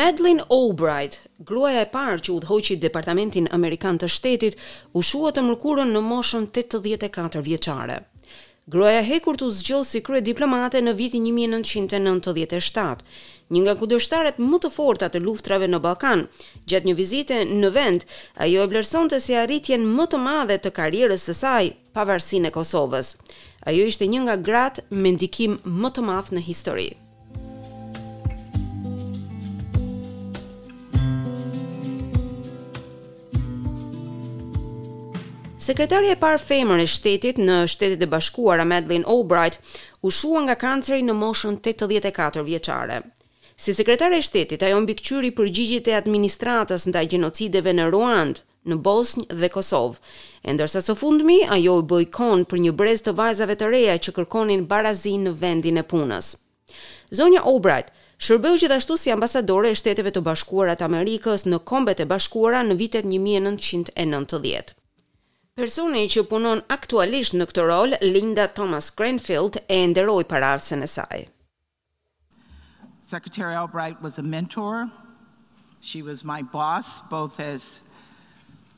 Madeleine Albright, gruaja e parë që udhëhoqi Departamentin Amerikan të Shtetit, u shua të mërkurën në moshën 84 vjeçare. Gruaja e Hekurt u zgjodh si kryediplomate në vitin një mijë e nëntëqind e nëntëdhjetë e shtatë, një nga kundërshtaret më të forta të luftërave në Ballkan. Gjatë një vizite në vend, ajo e vlerësonte si arritjen më të madhe të karrierës së saj pavarësinë e Kosovës. Ajo ishte një nga gratë me ndikim më të madh në histori. Sekretarja e parë femër e shtetit në Shtetet e Bashkuara, Madeleine Albright, u shua nga kanceri në moshën 84 vjeçare. Si sekretare e shtetit, ajo mbikëqyri përgjigjet e administratës ndaj gjenocideve në Ruandë, në Bosnjë dhe Kosovë, e ndërsa së fundmi ajo u bë ikonë për një brez të vajzave të reja që kërkonin barazi në vendin e punës. Zonja Albright shërbeu gjithashtu si ambasadore e Shteteve të Bashkuara të Amerikës në Kombet e Bashkuara në vitet një mijë e nëntëqind e nëntëdhjetë. Personi që punon aktualisht në këtë rol, Linda Thomas-Greenfield, e nderoi paraardhësen e saj. Secretary Albright was a mentor. She was my boss both as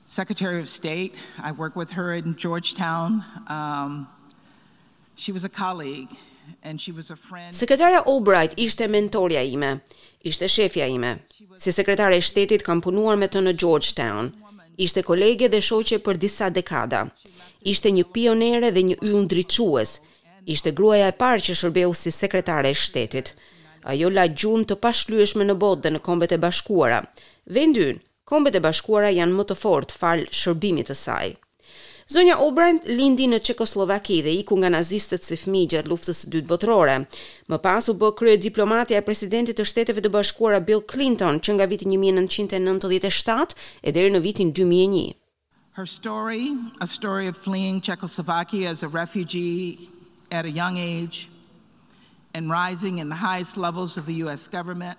Secretary of State. I worked with her in Georgetown. Um, she was a colleague and she was a friend. Sekretarja Albright ishte mentorja ime. Ishte shefja ime. Si sekretare e shtetit kam punuar me të në Georgetown. Ishte kolege dhe shoqe për disa dekada. Ishte një pioniere dhe një yll ndriçues. Ishte gruaja e parë që shërbeu si sekretare e shtetit. Ajo la gjurmë të pashlyeshme në botë dhe në Kombet e Bashkuara. Vendi ynë, Kombet e Bashkuara janë më të fortë falë shërbimit të saj. Zonja Albright lindi në Çekosllovaki dhe iku nga nazistët si fëmijë gjatë Luftës së Dytë Botërore. Më pas u bë kryediplomatja e presidentit të Shteteve të Bashkuara Bill Clinton që nga viti një mijë e nëntëqind e nëntëdhjetë e shtatë e deri në vitin dy mijë e një. Her story, a story of fleeing Czechoslovakia as a refugee at a young age and rising in the highest levels of the US government.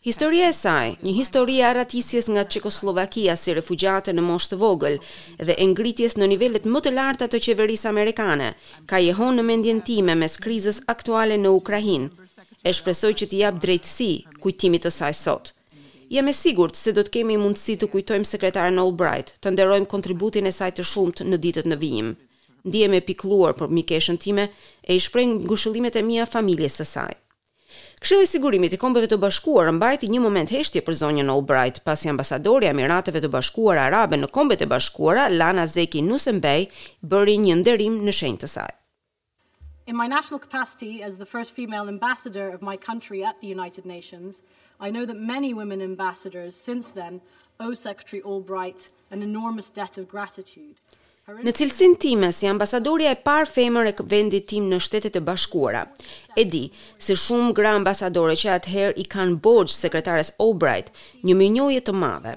Historia e saj, një histori e arratisjes nga Çekosllovakia si refugjate në moshë të vogël dhe e ngritjes në nivelet më të larta të qeverisë amerikane, ka jehonë në mendjen time mes krizës aktuale në Ukrainë, e shpresoj që t'i jap drejtësi kujtimit të saj sot. Jam e sigurt se do të kemi mundësi të kujtojmë sekretaren Albright, të nderojmë kontributin e saj të shumtë në ditët në vijim. Ndihem e pikëlluar për mikeshën time e i shpreh ngushëllimet e mia familjes së saj. Këshilli i Sigurimit i Kombeve të Bashkuara mbajti një moment heshtje për zonjën Albright, pasi ambasadorja e Emirateve të Bashkuara Arabe në Kombet e Bashkuara, Lana Zaki Nusseibeh, bëri një nderim në shenjë të saj. In my national capacity as the first female ambassador of my country at the United Nations, I know that many women ambassadors since then owe Secretary Albright an enormous debt of gratitude. Në cilësinë time si ambasadorja e parë femër e vendit tim në Shtetet e Bashkuara, e di se shumë gra ambasadore që atëherë i kanë borxh Sekretares Albright një mirënjohje të madhe.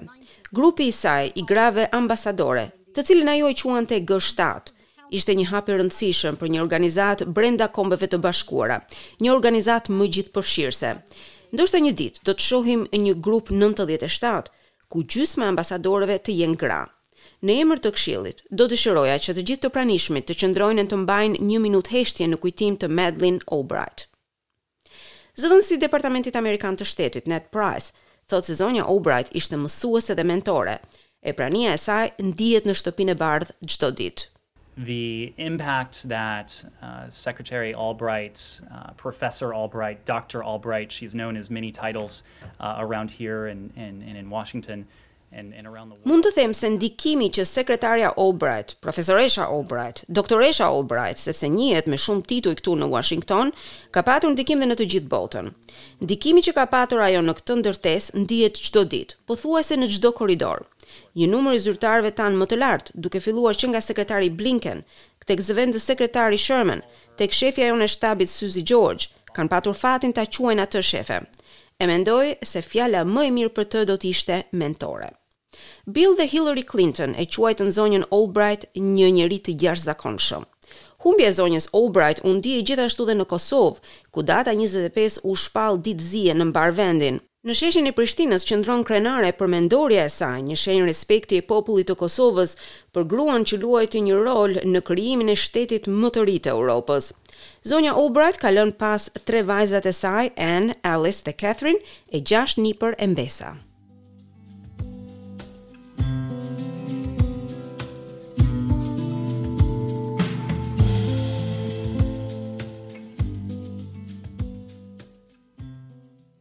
Grupi i saj i grave ambasadore, të cilin ajo e quante G shtatë, Ishte një hap i rëndësishëm për një organizatë brenda Kombeve të Bashkuara, një organizatë më gjithëpërfshirëse. Ndoshta një ditë do të shohim një grup nëntëdhjetë e shtatë, ku gjysma e ambasadorëve të jenë gra. Në emër të Këshillit, do dëshiroja që të gjithë të pranishmit të qëndrojnë e të mbajnë një minutë heshtje në kujtim të Madeleine Albright. Zëdhënësi i Departamentit Amerikan të Shtetit, Ned Price, thotë se zonja Albright ishte mësuese dhe mentore, e prania e saj ndihet në Shtëpinë e Bardhë çdo ditë. The impact that Secretary Albright, Professor Albright, Doctor Albright, she is known as many titles around here and in Washington, Mund të them se ndikimi që Sekretarja Albright, Profesoresha Albright, Doktoresha Albright, sepse njihet me shumë tituj këtu në Uashington, ka patur ndikim dhe në të gjithë botën. Ndikimi që ka patur ajo në këtë ndërtesë ndihet çdo ditë, pothuajse në çdo korridor. Një numër i zyrtarëve tanë më të lartë, duke filluar që nga Sekretari Blinken, tek Zëvendës Sekretari Sherman, tek shefja jonë e shtabit Suzy George, kanë patur fatin ta quajnë atë shefe. E mendoj se fjala më e mirë për të do të ishte mentore. Bill dhe Hillary Clinton e quajtën zonjën Albright një njeri të jashtëzakonshëm. Humbja e zonjës Albright u ndie gjithashtu dhe në Kosovë, ku data njëzet e pesë u shpall ditë zie në mbarë vendin. Në sheshin e Prishtinës qëndron krenare përmendorja e saj, një shenjë respekti e popullit të Kosovës për gruan që luajti një rol në krijimin e shtetit më të ri të Europës. Zonja Albright ka lënë pas tre vajzat e saj, Anne, Alice dhe Catherine, e gjashtë nipër e mbesa.